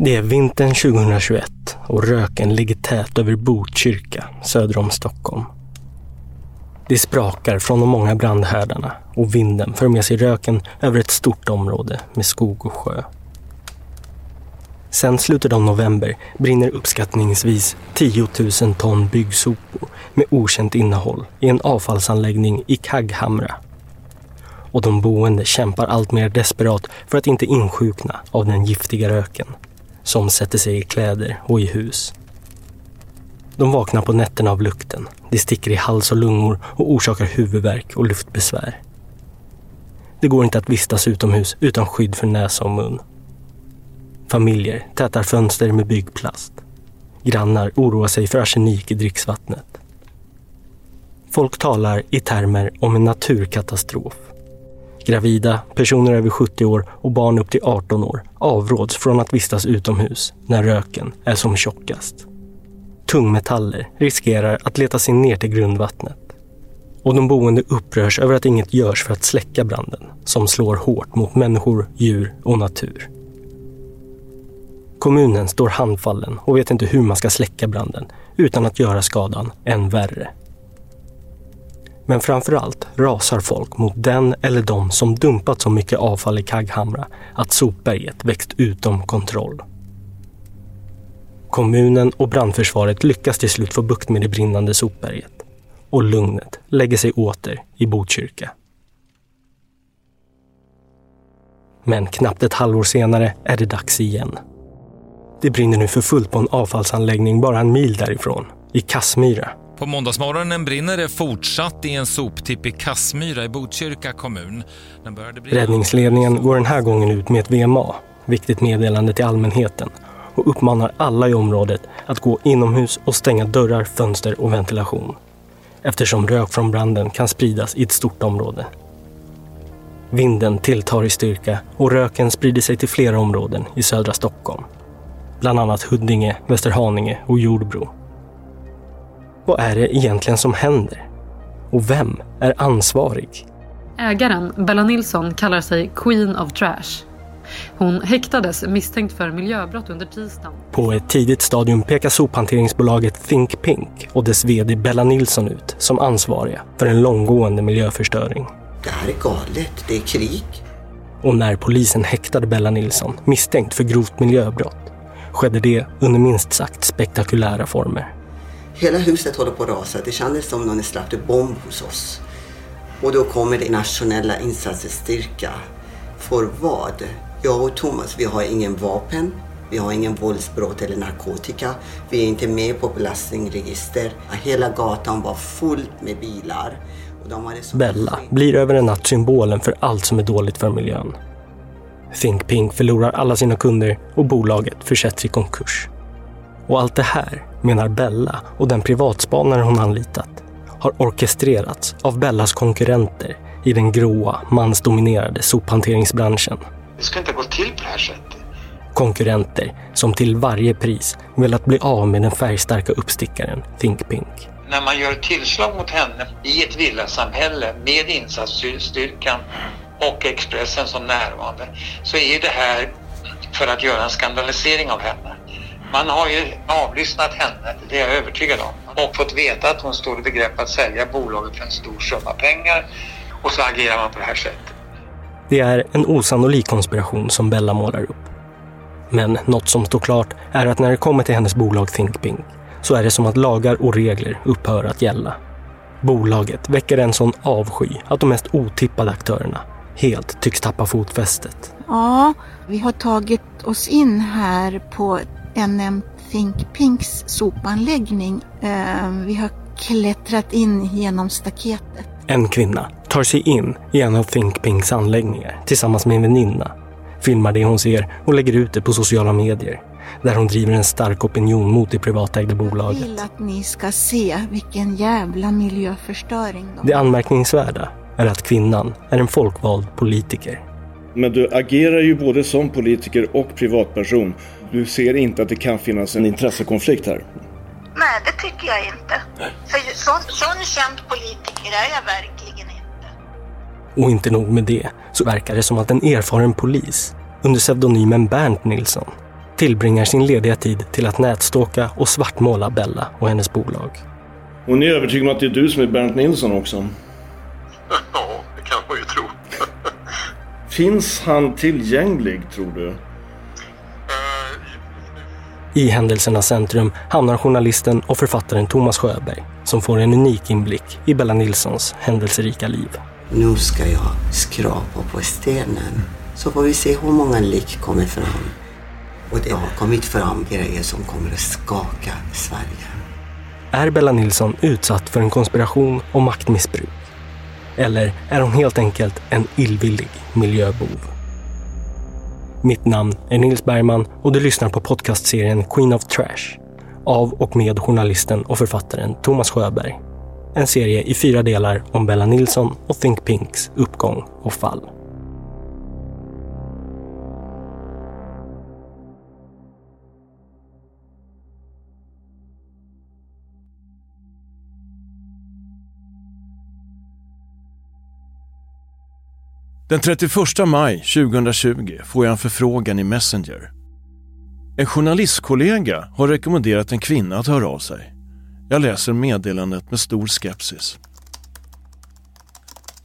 Det är vintern 2021 och röken ligger tät över Botkyrka söder om Stockholm. Det sprakar från de många brandhärdarna och vinden för med sig röken över ett stort område med skog och sjö. Sen slutet av november brinner uppskattningsvis 10 000 ton byggsopor med okänt innehåll i en avfallsanläggning i Kagghamra. Och de boende kämpar allt mer desperat för att inte insjukna av den giftiga röken som sätter sig i kläder och i hus. De vaknar på nätterna av lukten. Det sticker i hals och lungor och orsakar huvudvärk och luftbesvär. Det går inte att vistas utomhus utan skydd för näsa och mun. Familjer tätar fönster med byggplast. Grannar oroar sig för arsenik i dricksvattnet. Folk talar i termer om en naturkatastrof. Gravida, personer över 70 år och barn upp till 18 år avråds från att vistas utomhus när röken är som tjockast. Tungmetaller riskerar att leta sig ner till grundvattnet. Och de boende upprörs över att inget görs för att släcka branden som slår hårt mot människor, djur och natur. Kommunen står handfallen och vet inte hur man ska släcka branden utan att göra skadan än värre. Men framför allt rasar folk mot den eller de som dumpat så mycket avfall i Kagghamra att sopberget växt utom kontroll. Kommunen och brandförsvaret lyckas till slut få bukt med det brinnande sopberget och lugnet lägger sig åter i Botkyrka. Men knappt ett halvår senare är det dags igen. Det brinner nu för fullt på en avfallsanläggning bara en mil därifrån, i Kassmyra. På måndagsmorgonen brinner det fortsatt i en soptipp i Kassmyra i Botkyrka kommun. Räddningsledningen går den här gången ut med ett VMA, viktigt meddelande till allmänheten, och uppmanar alla i området att gå inomhus och stänga dörrar, fönster och ventilation. Eftersom rök från branden kan spridas i ett stort område. Vinden tilltar i styrka och röken sprider sig till flera områden i södra Stockholm. Bland annat Huddinge, Västerhaninge och Jordbro. Vad är det egentligen som händer? Och vem är ansvarig? Ägaren, Bella Nilsson, kallar sig Queen of Trash. Hon häktades misstänkt för miljöbrott under tisdagen. På ett tidigt stadium pekar sophanteringsbolaget Think Pink och dess VD Bella Nilsson ut som ansvariga för en långgående miljöförstöring. Det här är galet. Det är krig. Och när polisen häktade Bella Nilsson misstänkt för grovt miljöbrott skedde det under minst sagt spektakulära former. Hela huset håller på att rasa. Det kändes som någon släppte bomb hos oss. Och då kommer det nationella insatsstyrka. För vad? Jag och Thomas, vi har ingen vapen. Vi har ingen våldsbrott eller narkotika. Vi är inte med på belastningsregister. Hela gatan var fullt med bilar. Bella blir över en natt symbolen för allt som är dåligt för miljön. Think Pink förlorar alla sina kunder och bolaget försätts i konkurs. Och allt det här, menar Bella och den privatspanare hon anlitat, har orkestrerats av Bellas konkurrenter i den gråa, mansdominerade sophanteringsbranschen. Det ska inte gå till på det här sättet. Konkurrenter som till varje pris velat bli av med den färgstarka uppstickaren Think Pink. När man gör tillslag mot henne i ett villasamhälle med insatsstyrkan och Expressen som närvarande så är det här för att göra en skandalisering av henne. Man har ju avlyssnat henne, det är jag övertygad om, och fått veta att hon står i begrepp att sälja bolaget för en stor summa pengar och så agerar man på det här sättet. Det är en osannolik konspiration som Bella målar upp. Men något som står klart är att när det kommer till hennes bolag Think Pink så är det som att lagar och regler upphör att gälla. Bolaget väcker en sån avsky att de mest otippade aktörerna helt tycks tappa fotfästet. Ja, vi har tagit oss in här på NM Think Pinks sopanläggning. Eh, vi har klättrat in genom staketet. En kvinna tar sig in i en av Think Pinks anläggningar tillsammans med en väninna, filmar det hon ser och lägger ut det på sociala medier där hon driver en stark opinion mot det privatägda bolaget. Jag vill att ni ska se vilken jävla miljöförstöring de Det anmärkningsvärda är att kvinnan är en folkvald politiker. Men du agerar ju både som politiker och privatperson. Du ser inte att det kan finnas en intressekonflikt här? Nej, det tycker jag inte. För sån, sån känd politiker är jag verkligen inte. Och inte nog med det, så verkar det som att en erfaren polis under pseudonymen Bernt Nilsson tillbringar sin lediga tid till att nätståka och svartmåla Bella och hennes bolag. Hon är övertygad om att det är du som är Bernt Nilsson också. Ja, det kan man ju tro. Finns han tillgänglig, tror du? I händelsernas centrum hamnar journalisten och författaren Thomas Sjöberg som får en unik inblick i Bella Nilssons händelserika liv. Nu ska jag skrapa på stenen så får vi se hur många lik kommer fram. Och det har kommit fram grejer som kommer att skaka Sverige. Är Bella Nilsson utsatt för en konspiration och maktmissbruk? Eller är hon helt enkelt en illvillig miljöbov? Mitt namn är Nils Bergman och du lyssnar på podcastserien Queen of Trash av och med journalisten och författaren Thomas Sjöberg. En serie i fyra delar om Bella Nilsson och Think Pinks uppgång och fall. Den 31 maj 2020 får jag en förfrågan i Messenger. En journalistkollega har rekommenderat en kvinna att höra av sig. Jag läser meddelandet med stor skepsis.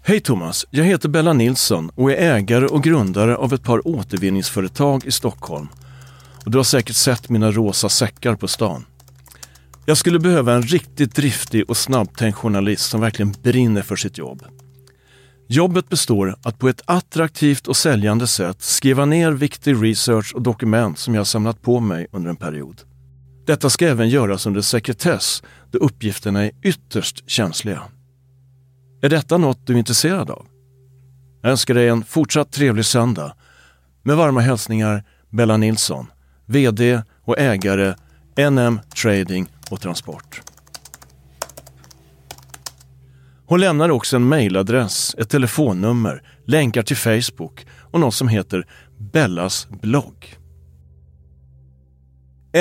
Hej Thomas, jag heter Bella Nilsson och är ägare och grundare av ett par återvinningsföretag i Stockholm. Och du har säkert sett mina rosa säckar på stan. Jag skulle behöva en riktigt driftig och snabbtänkt journalist som verkligen brinner för sitt jobb. Jobbet består att på ett attraktivt och säljande sätt skriva ner viktig research och dokument som jag samlat på mig under en period. Detta ska även göras under sekretess då uppgifterna är ytterst känsliga. Är detta något du är intresserad av? Jag önskar dig en fortsatt trevlig söndag. Med varma hälsningar Bella Nilsson, VD och ägare NM Trading och Transport. Hon lämnar också en mejladress, ett telefonnummer, länkar till Facebook och något som heter Bellas blogg.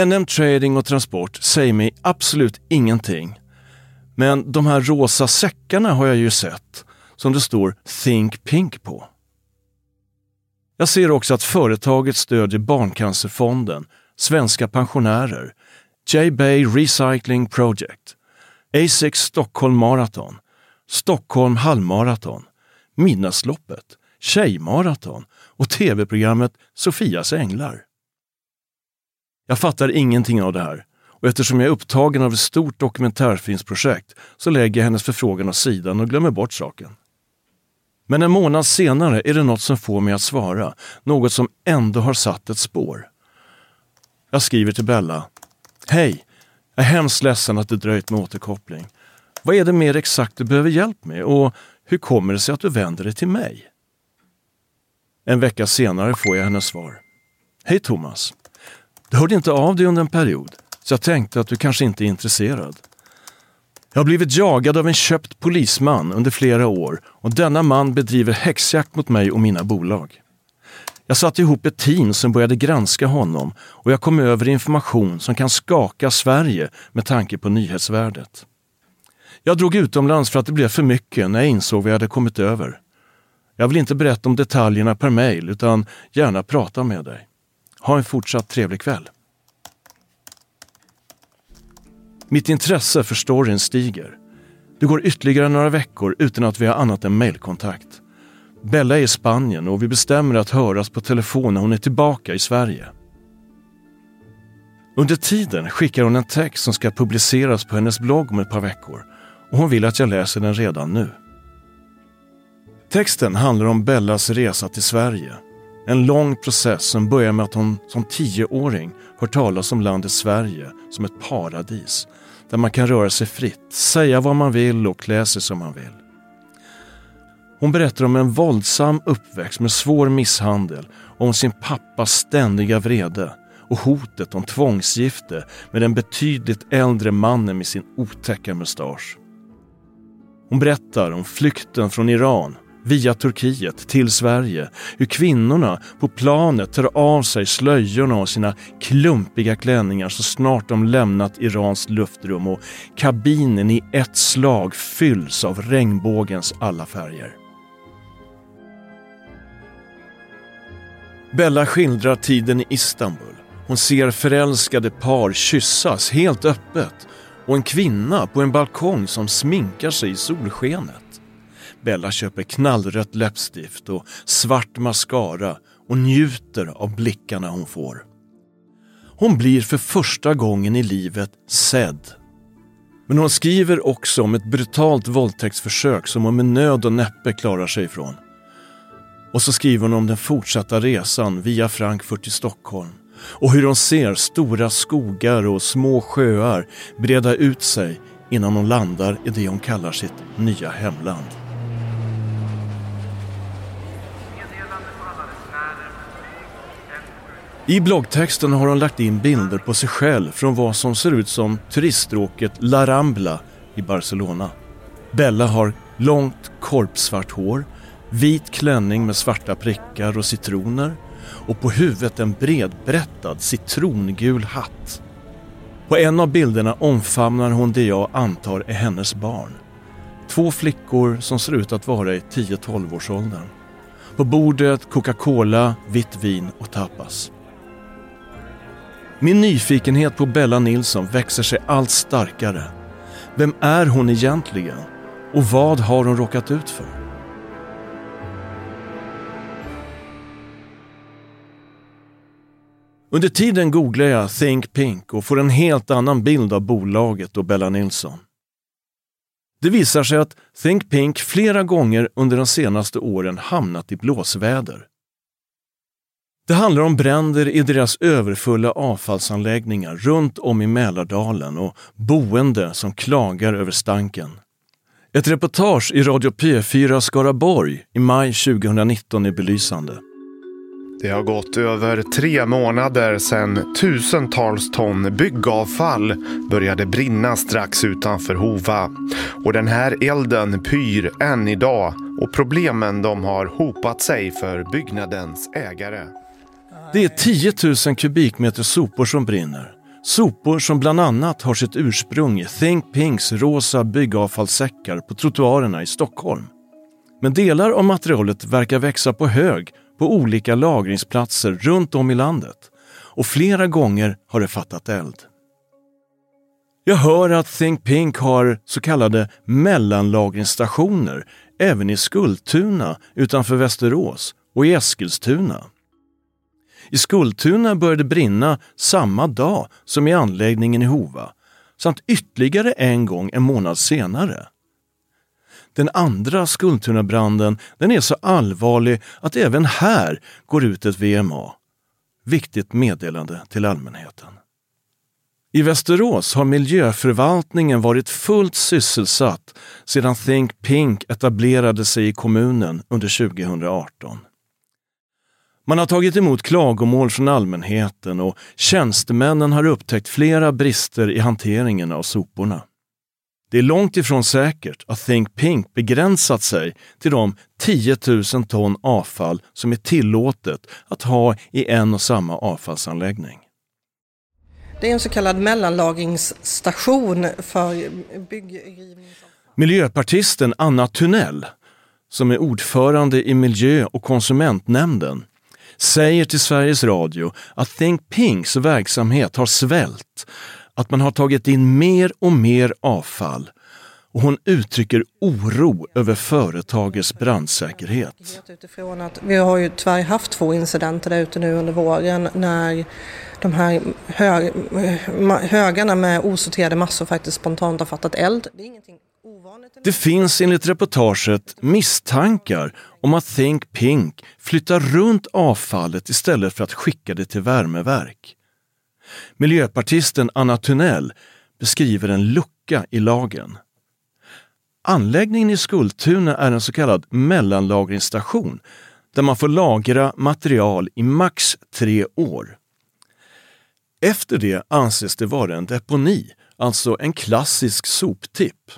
NM Trading och Transport säger mig absolut ingenting. Men de här rosa säckarna har jag ju sett som det står Think Pink på. Jag ser också att företaget stödjer Barncancerfonden, Svenska pensionärer, J-Bay Recycling Project, Asics Stockholm Marathon, Stockholm halvmaraton, Midnattsloppet, Tjejmaraton och tv-programmet Sofias änglar. Jag fattar ingenting av det här och eftersom jag är upptagen av ett stort dokumentärfilmsprojekt så lägger jag hennes förfrågan åt sidan och glömmer bort saken. Men en månad senare är det något som får mig att svara, något som ändå har satt ett spår. Jag skriver till Bella. Hej! Jag är hemskt ledsen att det dröjt med återkoppling. Vad är det mer exakt du behöver hjälp med och hur kommer det sig att du vänder dig till mig? En vecka senare får jag hennes svar. Hej Thomas! Du hörde inte av dig under en period, så jag tänkte att du kanske inte är intresserad. Jag har blivit jagad av en köpt polisman under flera år och denna man bedriver häxjakt mot mig och mina bolag. Jag satte ihop ett team som började granska honom och jag kom över information som kan skaka Sverige med tanke på nyhetsvärdet. Jag drog utomlands för att det blev för mycket när jag insåg vad jag hade kommit över. Jag vill inte berätta om detaljerna per mejl utan gärna prata med dig. Ha en fortsatt trevlig kväll. Mitt intresse för storyn stiger. Det går ytterligare några veckor utan att vi har annat än mejlkontakt. Bella är i Spanien och vi bestämmer att höras på telefon när hon är tillbaka i Sverige. Under tiden skickar hon en text som ska publiceras på hennes blogg om ett par veckor och hon vill att jag läser den redan nu. Texten handlar om Bellas resa till Sverige. En lång process som börjar med att hon som tioåring hör talas om landet Sverige som ett paradis där man kan röra sig fritt, säga vad man vill och klä sig som man vill. Hon berättar om en våldsam uppväxt med svår misshandel och om sin pappas ständiga vrede och hotet om tvångsgifte med den betydligt äldre mannen med sin otäcka mustasch. Hon berättar om flykten från Iran via Turkiet till Sverige. Hur kvinnorna på planet tar av sig slöjorna och sina klumpiga klänningar så snart de lämnat Irans luftrum och kabinen i ett slag fylls av regnbågens alla färger. Bella skildrar tiden i Istanbul Hon ser förälskade par kyssas helt öppet och en kvinna på en balkong som sminkar sig i solskenet. Bella köper knallrött läppstift och svart mascara och njuter av blickarna hon får. Hon blir för första gången i livet sedd. Men hon skriver också om ett brutalt våldtäktsförsök som hon med nöd och näppe klarar sig ifrån. Och så skriver hon om den fortsatta resan via Frankfurt till Stockholm och hur hon ser stora skogar och små sjöar breda ut sig innan hon landar i det hon kallar sitt nya hemland. I bloggtexten har hon lagt in bilder på sig själv från vad som ser ut som turiststråket La Rambla i Barcelona. Bella har långt korpsvart hår, vit klänning med svarta prickar och citroner och på huvudet en bredbrättad citrongul hatt. På en av bilderna omfamnar hon det jag antar är hennes barn. Två flickor som ser ut att vara i 10-12 års åldern. På bordet Coca-Cola, vitt vin och tapas. Min nyfikenhet på Bella Nilsson växer sig allt starkare. Vem är hon egentligen? Och vad har hon råkat ut för? Under tiden googlar jag Think Pink och får en helt annan bild av bolaget och Bella Nilsson. Det visar sig att Think Pink flera gånger under de senaste åren hamnat i blåsväder. Det handlar om bränder i deras överfulla avfallsanläggningar runt om i Mälardalen och boende som klagar över stanken. Ett reportage i Radio P4 Skaraborg i maj 2019 är belysande. Det har gått över tre månader sedan tusentals ton byggavfall började brinna strax utanför Hova. Och den här elden pyr än idag och problemen de har hopat sig för byggnadens ägare. Det är 10 000 kubikmeter sopor som brinner. Sopor som bland annat har sitt ursprung i Think Pinks rosa byggavfallssäckar på trottoarerna i Stockholm. Men delar av materialet verkar växa på hög på olika lagringsplatser runt om i landet. Och flera gånger har det fattat eld. Jag hör att Think Pink har så kallade mellanlagringsstationer även i Skultuna utanför Västerås och i Eskilstuna. I Skultuna började brinna samma dag som i anläggningen i Hova samt ytterligare en gång en månad senare. Den andra Skultunabranden den är så allvarlig att även här går ut ett VMA. Viktigt meddelande till allmänheten. I Västerås har miljöförvaltningen varit fullt sysselsatt sedan Think Pink etablerade sig i kommunen under 2018. Man har tagit emot klagomål från allmänheten och tjänstemännen har upptäckt flera brister i hanteringen av soporna. Det är långt ifrån säkert att Think Pink begränsat sig till de 10 000 ton avfall som är tillåtet att ha i en och samma avfallsanläggning. Det är en så kallad mellanlagringsstation för byggrivning. Miljöpartisten Anna Tunell, som är ordförande i miljö och konsumentnämnden, säger till Sveriges Radio att Think Pinks verksamhet har svält, att man har tagit in mer och mer avfall och hon uttrycker oro över företagets brandsäkerhet. Utifrån att vi har ju tyvärr haft två incidenter där ute nu under våren när de här hög, högarna med osorterade massor faktiskt spontant har fattat eld. Det, det finns enligt reportaget misstankar om att Think Pink flyttar runt avfallet istället för att skicka det till värmeverk. Miljöpartisten Anna Tunnell beskriver en lucka i lagen. Anläggningen i Skultuna är en så kallad mellanlagringsstation där man får lagra material i max tre år. Efter det anses det vara en deponi, alltså en klassisk soptipp.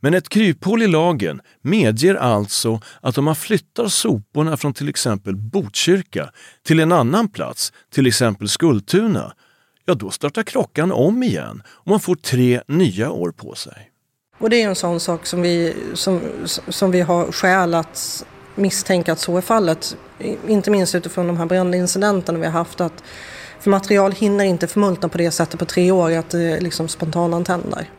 Men ett kryphål i lagen medger alltså att om man flyttar soporna från till exempel Botkyrka till en annan plats, till exempel Skultuna, ja då startar krockan om igen och man får tre nya år på sig. Och det är en sån sak som vi, som, som vi har skäl att misstänka att så är fallet. Inte minst utifrån de här brandincidenterna vi har haft. att För material hinner inte förmultna på det sättet på tre år att det liksom spontanantänder.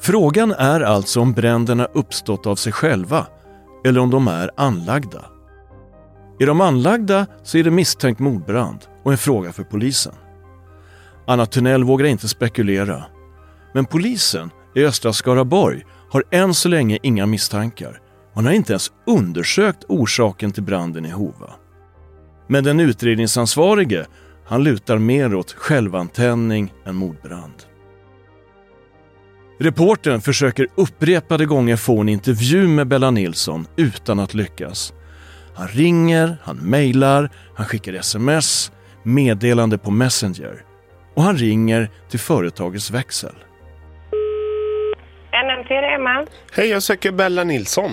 Frågan är alltså om bränderna uppstått av sig själva eller om de är anlagda. Är de anlagda så är det misstänkt mordbrand och en fråga för polisen. Anna Tunnell vågar inte spekulera. Men polisen i östra Skaraborg har än så länge inga misstankar. Man har inte ens undersökt orsaken till branden i Hova. Men den utredningsansvarige, han lutar mer åt självantändning än mordbrand. Reportern försöker upprepade gånger få en intervju med Bella Nilsson utan att lyckas. Han ringer, han mejlar, han skickar sms, meddelande på Messenger och han ringer till företagets växel. NMT, det är Emma. Hej, jag söker Bella Nilsson.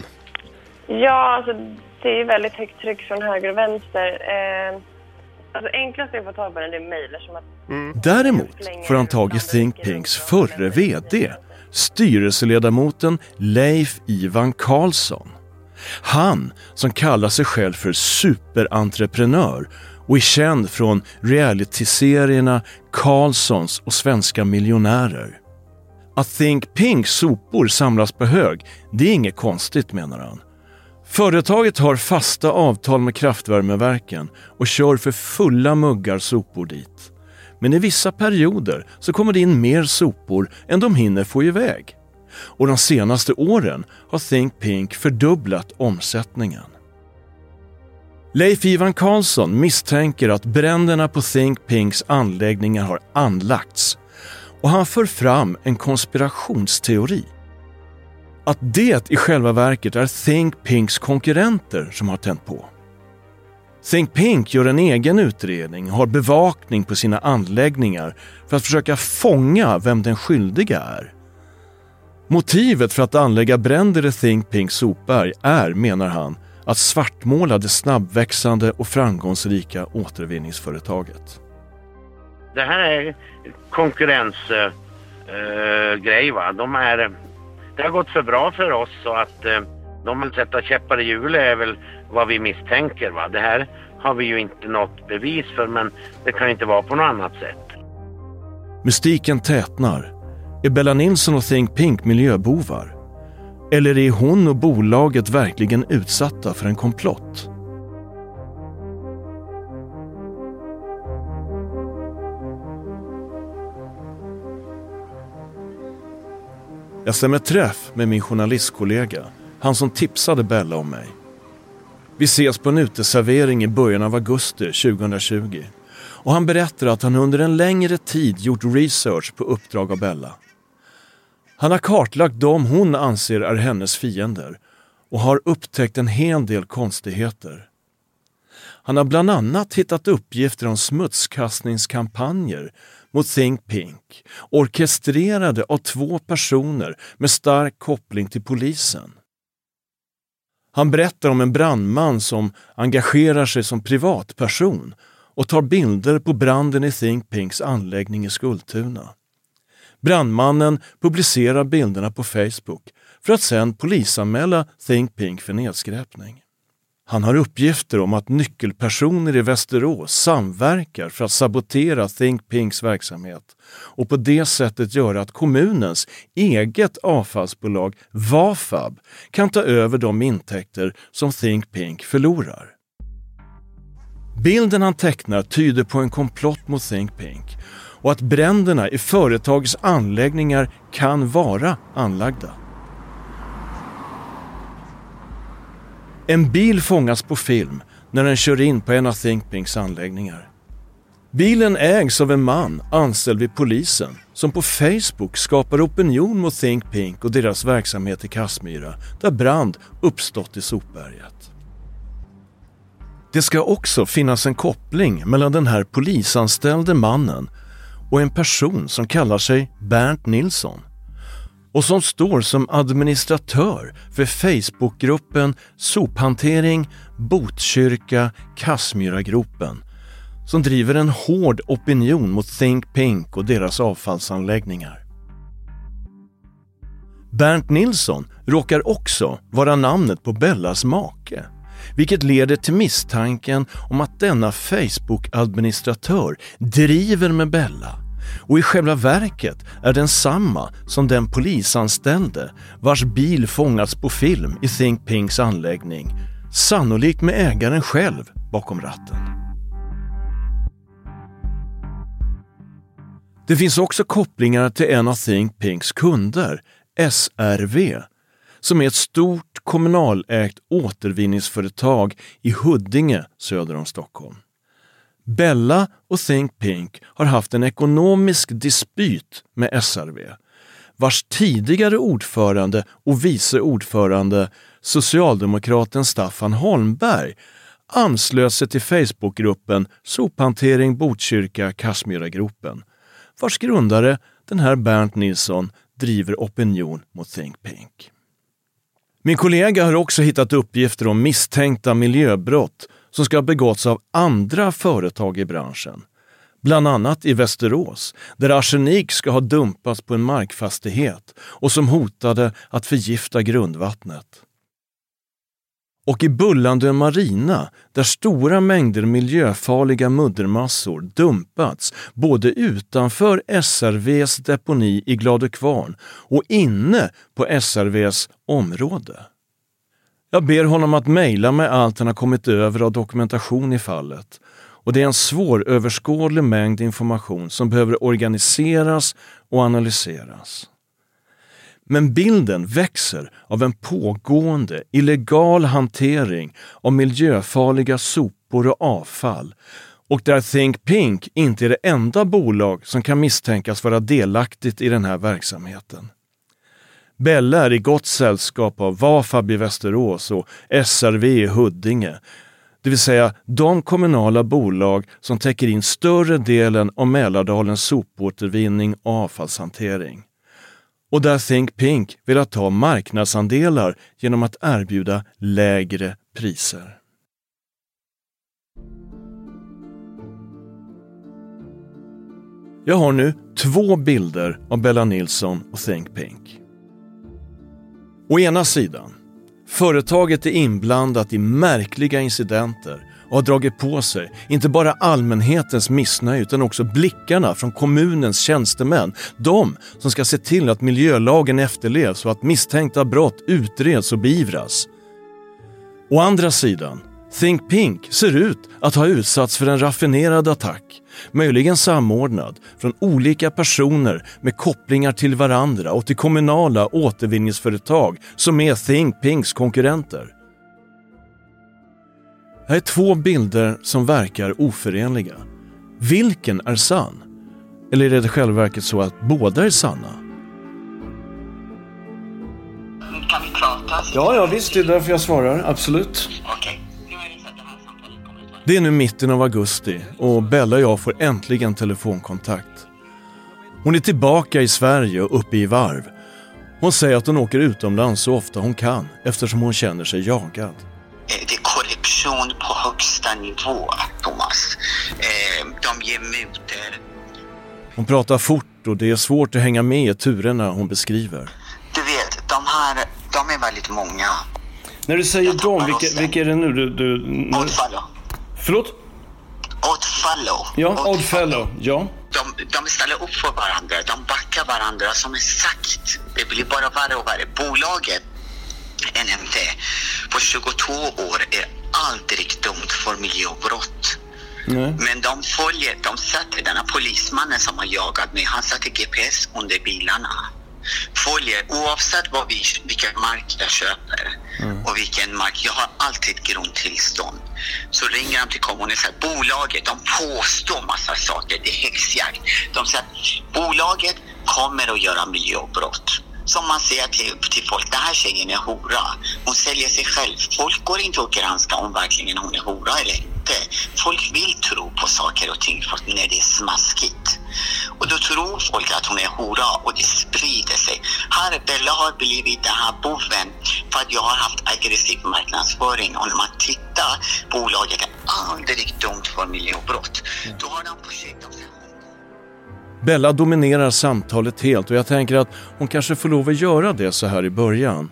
Ja, alltså det är väldigt högt tryck från höger och vänster. Eh, alltså enklast att få tag på den är mejl som att... Mm. Däremot får han tag i Think Pinks förre VD, styrelseledamoten Leif Ivan Karlsson. Han som kallar sig själv för superentreprenör och är känd från realityserierna Karlssons och Svenska miljonärer. Att Think Pinks sopor samlas på hög, det är inget konstigt menar han. Företaget har fasta avtal med kraftvärmeverken och kör för fulla muggar sopor dit. Men i vissa perioder så kommer det in mer sopor än de hinner få iväg. Och de senaste åren har Think Pink fördubblat omsättningen. Leif Ivan Karlsson misstänker att bränderna på Think Pinks anläggningar har anlagts och han för fram en konspirationsteori. Att det i själva verket är Think Pinks konkurrenter som har tänt på. Think Pink gör en egen utredning och har bevakning på sina anläggningar för att försöka fånga vem den skyldiga är. Motivet för att anlägga bränder i Think Pink sopberg är, menar han, att svartmåla det snabbväxande och framgångsrika återvinningsföretaget. Det här är konkurrensgrej. Uh, uh, De är, det har gått för bra för oss så att uh, de vill sätta käppar i hjulet är väl vad vi misstänker. Va? Det här har vi ju inte något bevis för men det kan inte vara på något annat sätt. Mystiken tätnar. Är Bella Nilsson och Think Pink miljöbovar? Eller är hon och bolaget verkligen utsatta för en komplott? Jag stämmer träff med min journalistkollega, han som tipsade Bella om mig. Vi ses på en uteservering i början av augusti 2020 och han berättar att han under en längre tid gjort research på uppdrag av Bella. Han har kartlagt dem hon anser är hennes fiender och har upptäckt en hel del konstigheter. Han har bland annat hittat uppgifter om smutskastningskampanjer mot Think Pink orkestrerade av två personer med stark koppling till polisen. Han berättar om en brandman som engagerar sig som privatperson och tar bilder på branden i Think Pinks anläggning i Skultuna. Brandmannen publicerar bilderna på Facebook för att sedan polisanmäla Think Pink för nedskräpning. Han har uppgifter om att nyckelpersoner i Västerås samverkar för att sabotera Think Pinks verksamhet och på det sättet göra att kommunens eget avfallsbolag Vafab kan ta över de intäkter som Think Pink förlorar. Bilden han tecknar tyder på en komplott mot Think Pink och att bränderna i företagets anläggningar kan vara anlagda. En bil fångas på film när den kör in på en av Think Pinks anläggningar. Bilen ägs av en man anställd vid polisen som på Facebook skapar opinion mot Think Pink och deras verksamhet i Kassmyra där brand uppstått i sopberget. Det ska också finnas en koppling mellan den här polisanställde mannen och en person som kallar sig Bernt Nilsson och som står som administratör för Facebookgruppen Sophantering Botkyrka Kassmyragropen som driver en hård opinion mot Think Pink och deras avfallsanläggningar. Bernt Nilsson råkar också vara namnet på Bellas make, vilket leder till misstanken om att denna Facebook-administratör driver med Bella och i själva verket är den samma som den polisanställde vars bil fångats på film i Think Pinks anläggning, sannolikt med ägaren själv bakom ratten. Det finns också kopplingar till en av Think Pinks kunder, SRV, som är ett stort kommunalägt återvinningsföretag i Huddinge söder om Stockholm. Bella och Think Pink har haft en ekonomisk dispyt med SRV vars tidigare ordförande och vice ordförande, socialdemokraten Staffan Holmberg, anslöt sig till Facebookgruppen Sophantering Botkyrka Kassmyragropen, vars grundare, den här Bernt Nilsson, driver opinion mot Think Pink. Min kollega har också hittat uppgifter om misstänkta miljöbrott som ska ha begåtts av andra företag i branschen. Bland annat i Västerås, där arsenik ska ha dumpats på en markfastighet och som hotade att förgifta grundvattnet. Och i Bullandö Marina, där stora mängder miljöfarliga muddermassor dumpats både utanför SRVs deponi i Gladökvarn och inne på SRVs område. Jag ber honom att mejla mig allt han har kommit över av dokumentation i fallet. Och det är en svåröverskådlig mängd information som behöver organiseras och analyseras. Men bilden växer av en pågående illegal hantering av miljöfarliga sopor och avfall och där Think Pink inte är det enda bolag som kan misstänkas vara delaktigt i den här verksamheten. Bella är i gott sällskap av Vafab i Västerås och SRV i Huddinge. Det vill säga de kommunala bolag som täcker in större delen av Mälardalens sopåtervinning och avfallshantering. Och där Think Pink vill ta marknadsandelar genom att erbjuda lägre priser. Jag har nu två bilder av Bella Nilsson och Think Pink. Å ena sidan, företaget är inblandat i märkliga incidenter och har dragit på sig inte bara allmänhetens missnöje utan också blickarna från kommunens tjänstemän. De som ska se till att miljölagen efterlevs och att misstänkta brott utreds och beivras. Å andra sidan, Think Pink ser ut att ha utsatts för en raffinerad attack, möjligen samordnad från olika personer med kopplingar till varandra och till kommunala återvinningsföretag som är Think Pinks konkurrenter. Här är två bilder som verkar oförenliga. Vilken är sann? Eller är det själva verket så att båda är sanna? Kan vi prata? Ja, ja visst, det är därför jag svarar. Absolut. Okej. Det är nu mitten av augusti och Bella och jag får äntligen telefonkontakt. Hon är tillbaka i Sverige och uppe i varv. Hon säger att hon åker utomlands så ofta hon kan eftersom hon känner sig jagad. Korruption på högsta nivå, Thomas. Eh, De ger mutor. Hon pratar fort och det är svårt att hänga med i turerna hon beskriver. Du vet, de här, de är väldigt många. När du säger dem, vilka, vilka är det nu du... du nu... Oddfellow. Förlåt? Oddfellow. Ja, Oddfellow. Ja. De, de ställer upp för varandra, de backar varandra som är sagt. Det blir bara värre och värre. Bolaget NMT på 22 år är aldrig dömt för miljöbrott. Nej. Men de följer, de sätter denna polismannen som har jagat mig, han sätter GPS under bilarna. Följer oavsett vad vi, vilken mark jag köper och vilken mark, jag har alltid grundtillstånd. Så ringer de till kommunen och säger bolaget, de påstår massa saker, det är häxjakt. De säger att bolaget kommer att göra miljöbrott. Som man säger till, till folk, den här tjejen är hora. Hon säljer sig själv. Folk går inte och granskar om verkligen hon är hora eller inte. Folk vill tro på saker och ting för när det är smaskigt. Och då tror folk att hon är hora och det sprider sig. Här Bella har blivit den här boven för att jag har haft aggressiv marknadsföring. Och när man tittar, bolaget är aldrig dömt för miljöbrott. Då har de projekt Bella dominerar samtalet helt och jag tänker att hon kanske får lov att göra det så här i början.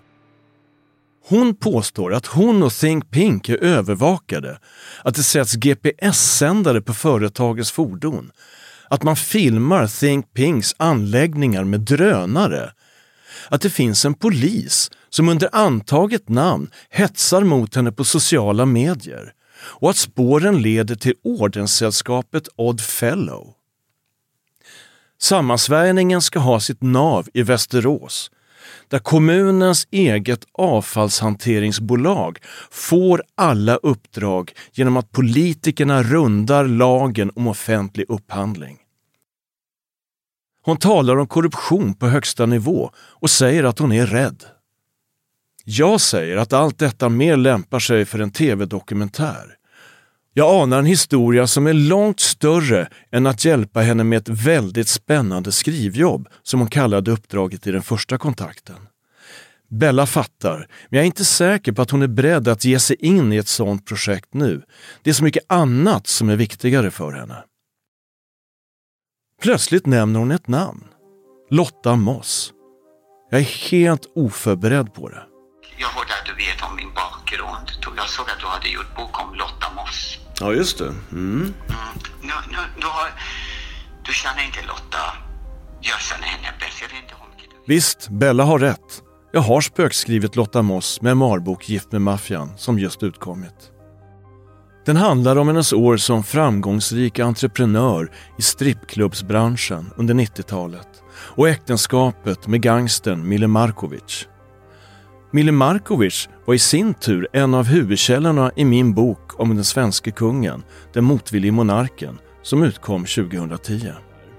Hon påstår att hon och Think Pink är övervakade, att det sätts GPS-sändare på företagets fordon, att man filmar Think Pinks anläggningar med drönare, att det finns en polis som under antaget namn hetsar mot henne på sociala medier och att spåren leder till ordenssällskapet Odd Fellow. Sammansvärjningen ska ha sitt nav i Västerås där kommunens eget avfallshanteringsbolag får alla uppdrag genom att politikerna rundar lagen om offentlig upphandling. Hon talar om korruption på högsta nivå och säger att hon är rädd. Jag säger att allt detta mer lämpar sig för en tv-dokumentär. Jag anar en historia som är långt större än att hjälpa henne med ett väldigt spännande skrivjobb, som hon kallade uppdraget i den första kontakten. Bella fattar, men jag är inte säker på att hon är beredd att ge sig in i ett sådant projekt nu. Det är så mycket annat som är viktigare för henne. Plötsligt nämner hon ett namn. Lotta Moss. Jag är helt oförberedd på det. Jag hörde att du vet om min bakgrund. Jag såg att du hade gjort bok om Lotta Moss. Ja, just det. Mm. Nu, nu, du, har, du känner inte Lotta. Jag känner henne bäst. Jag vet inte du Visst, Bella har rätt. Jag har spökskrivit Lotta Moss memoarbok Gift med maffian som just utkommit. Den handlar om hennes år som framgångsrik entreprenör i strippklubbsbranschen under 90-talet och äktenskapet med gangstern Mille Markovic. Mille Markovic var i sin tur en av huvudkällorna i min bok om den svenska kungen, Den motvillige monarken, som utkom 2010.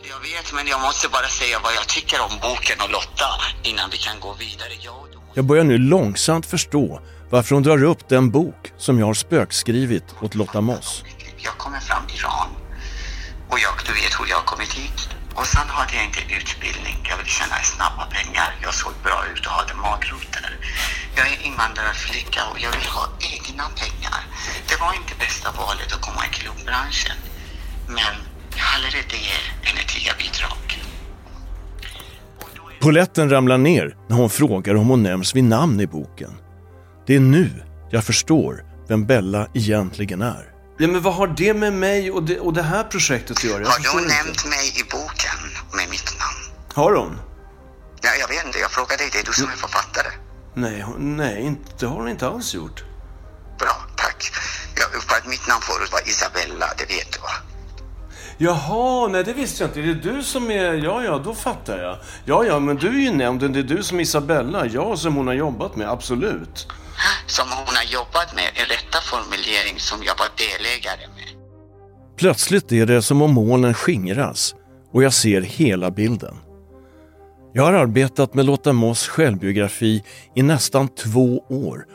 Jag vet, men jag måste bara säga vad jag tycker om boken och Lotta innan vi kan gå vidare. Jag, Jag börjar nu långsamt förstå varför hon drar upp den bok som jag har spökskrivit åt Lotta Moss. jag kommer från Iran och sen hade jag inte utbildning. Jag ville tjäna snabba pengar. Jag såg bra ut och hade magroter. Jag är invandrarflicka och jag vill ha egna pengar. Det var inte bästa valet att komma i klubbranschen. Men hellre det än ett tia-bidrag. Poletten ramlar ner när hon frågar om hon nämns vid namn i boken. Det är nu jag förstår vem Bella egentligen är. Ja, men vad har det med mig och det, och det här projektet att göra? Jag Har inte. nämnt mig i boken med mitt namn? Har hon? Ja, jag vet inte, jag frågar dig. Det är du som är författare. Nej, hon, nej inte, det har hon inte alls gjort. Bra, tack. Jag, för att mitt namn förut var Isabella, det vet du va? Jaha, nej det visste jag inte. Är det du som är... Ja, ja, då fattar jag. Ja, ja, men du är ju nämnden. Det är du som är Isabella. Jag som hon har jobbat med, absolut. Som hon har jobbat med, en rätta formulering som jag var delägare med. Plötsligt är det som om molnen skingras och jag ser hela bilden. Jag har arbetat med Lotta Moss självbiografi i nästan två år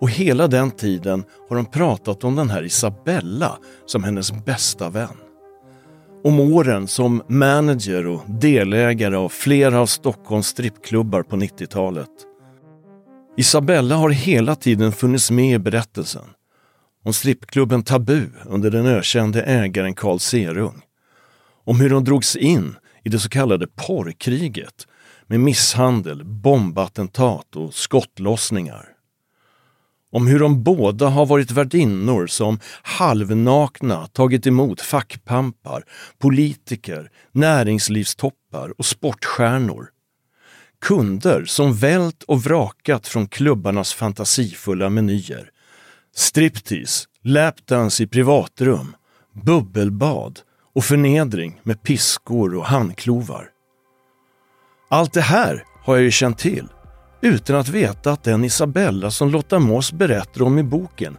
och hela den tiden har hon pratat om den här Isabella som hennes bästa vän. Om åren som manager och delägare av flera av Stockholms strippklubbar på 90-talet. Isabella har hela tiden funnits med i berättelsen. Om strippklubben Tabu under den ökände ägaren Carl Serung. Om hur hon drogs in i det så kallade porrkriget med misshandel, bombattentat och skottlossningar. Om hur de båda har varit värdinnor som halvnakna tagit emot fackpampar, politiker, näringslivstoppar och sportstjärnor. Kunder som vält och vrakat från klubbarnas fantasifulla menyer. Striptease, lapdance i privatrum, bubbelbad och förnedring med piskor och handklovar. Allt det här har jag ju känt till utan att veta att den Isabella som Lotta Moss berättar om i boken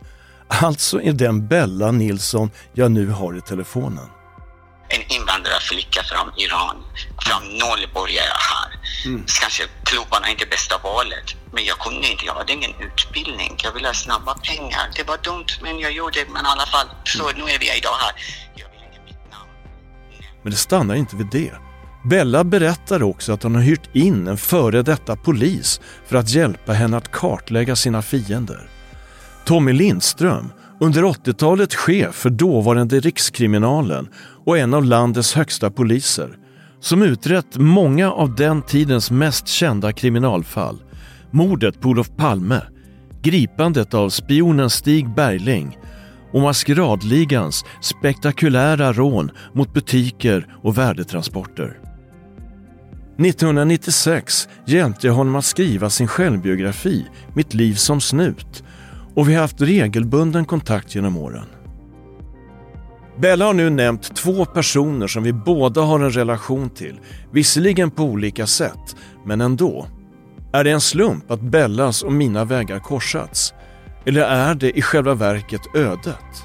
alltså är den Bella Nilsson jag nu har i telefonen. En invandrarflicka från Iran. Från noll började jag här. Kanske klubbarna är inte bästa valet. Men jag kunde inte, jag hade ingen utbildning. Jag ville ha snabba pengar. Det var dumt, men jag gjorde det. Men i alla fall, så nu är vi idag här. Men det stannar inte vid det. Bella berättar också att hon har hyrt in en före detta polis för att hjälpa henne att kartlägga sina fiender. Tommy Lindström, under 80-talet chef för dåvarande Rikskriminalen och en av landets högsta poliser, som utrett många av den tidens mest kända kriminalfall. Mordet på Olof Palme, gripandet av spionen Stig Bergling och Maskeradligans spektakulära rån mot butiker och värdetransporter. 1996 hjälpte jag honom att skriva sin självbiografi Mitt liv som snut och vi har haft regelbunden kontakt genom åren. Bella har nu nämnt två personer som vi båda har en relation till, visserligen på olika sätt, men ändå. Är det en slump att Bellas och mina vägar korsats? Eller är det i själva verket ödet?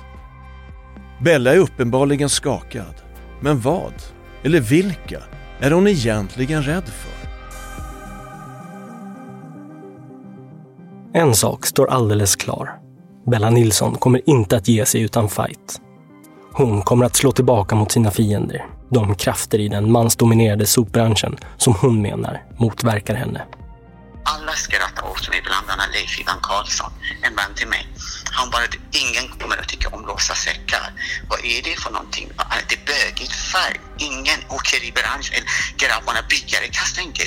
Bella är uppenbarligen skakad. Men vad, eller vilka, är hon egentligen rädd för? En sak står alldeles klar. Bella Nilsson kommer inte att ge sig utan fight. Hon kommer att slå tillbaka mot sina fiender. De krafter i den mansdominerade sopbranschen som hon menar motverkar henne. Alla skrattar åt mig, bland annat Leif Ivan Karlsson, en vän till mig. Han bara, ingen kommer att tycka om rosa säckar. Vad är det för någonting? Är det bögigt färg? Ingen åker i branschen. grabbarna byggare kastar inte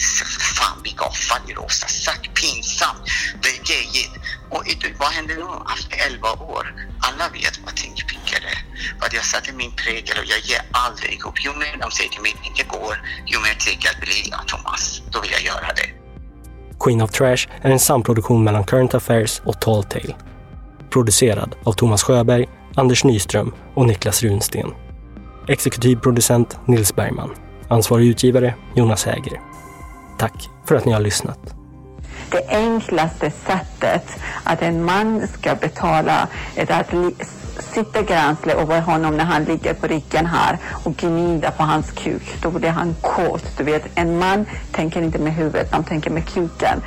fan vilka avfall i rosa säck. Pinsamt. Det är gejigt. Och vad händer nu efter 11 år? Alla vet vad Think Pink är. Vad jag satte min prägel och jag ger aldrig upp. Ju mer de säger till mig att det inte går, ju mer tänker jag bli Thomas. Då vill jag göra det. Queen of Trash är en samproduktion mellan Current Affairs och Tall Tale. Producerad av Thomas Sjöberg, Anders Nyström och Niklas Runsten. Exekutiv producent Nils Bergman. Ansvarig utgivare Jonas Häger. Tack för att ni har lyssnat. Det enklaste sättet att en man ska betala är att sitta gränsle över honom när han ligger på ryggen här och gnida på hans kuk. Då blir han kåt. Du vet, en man tänker inte med huvudet, han tänker med kuken.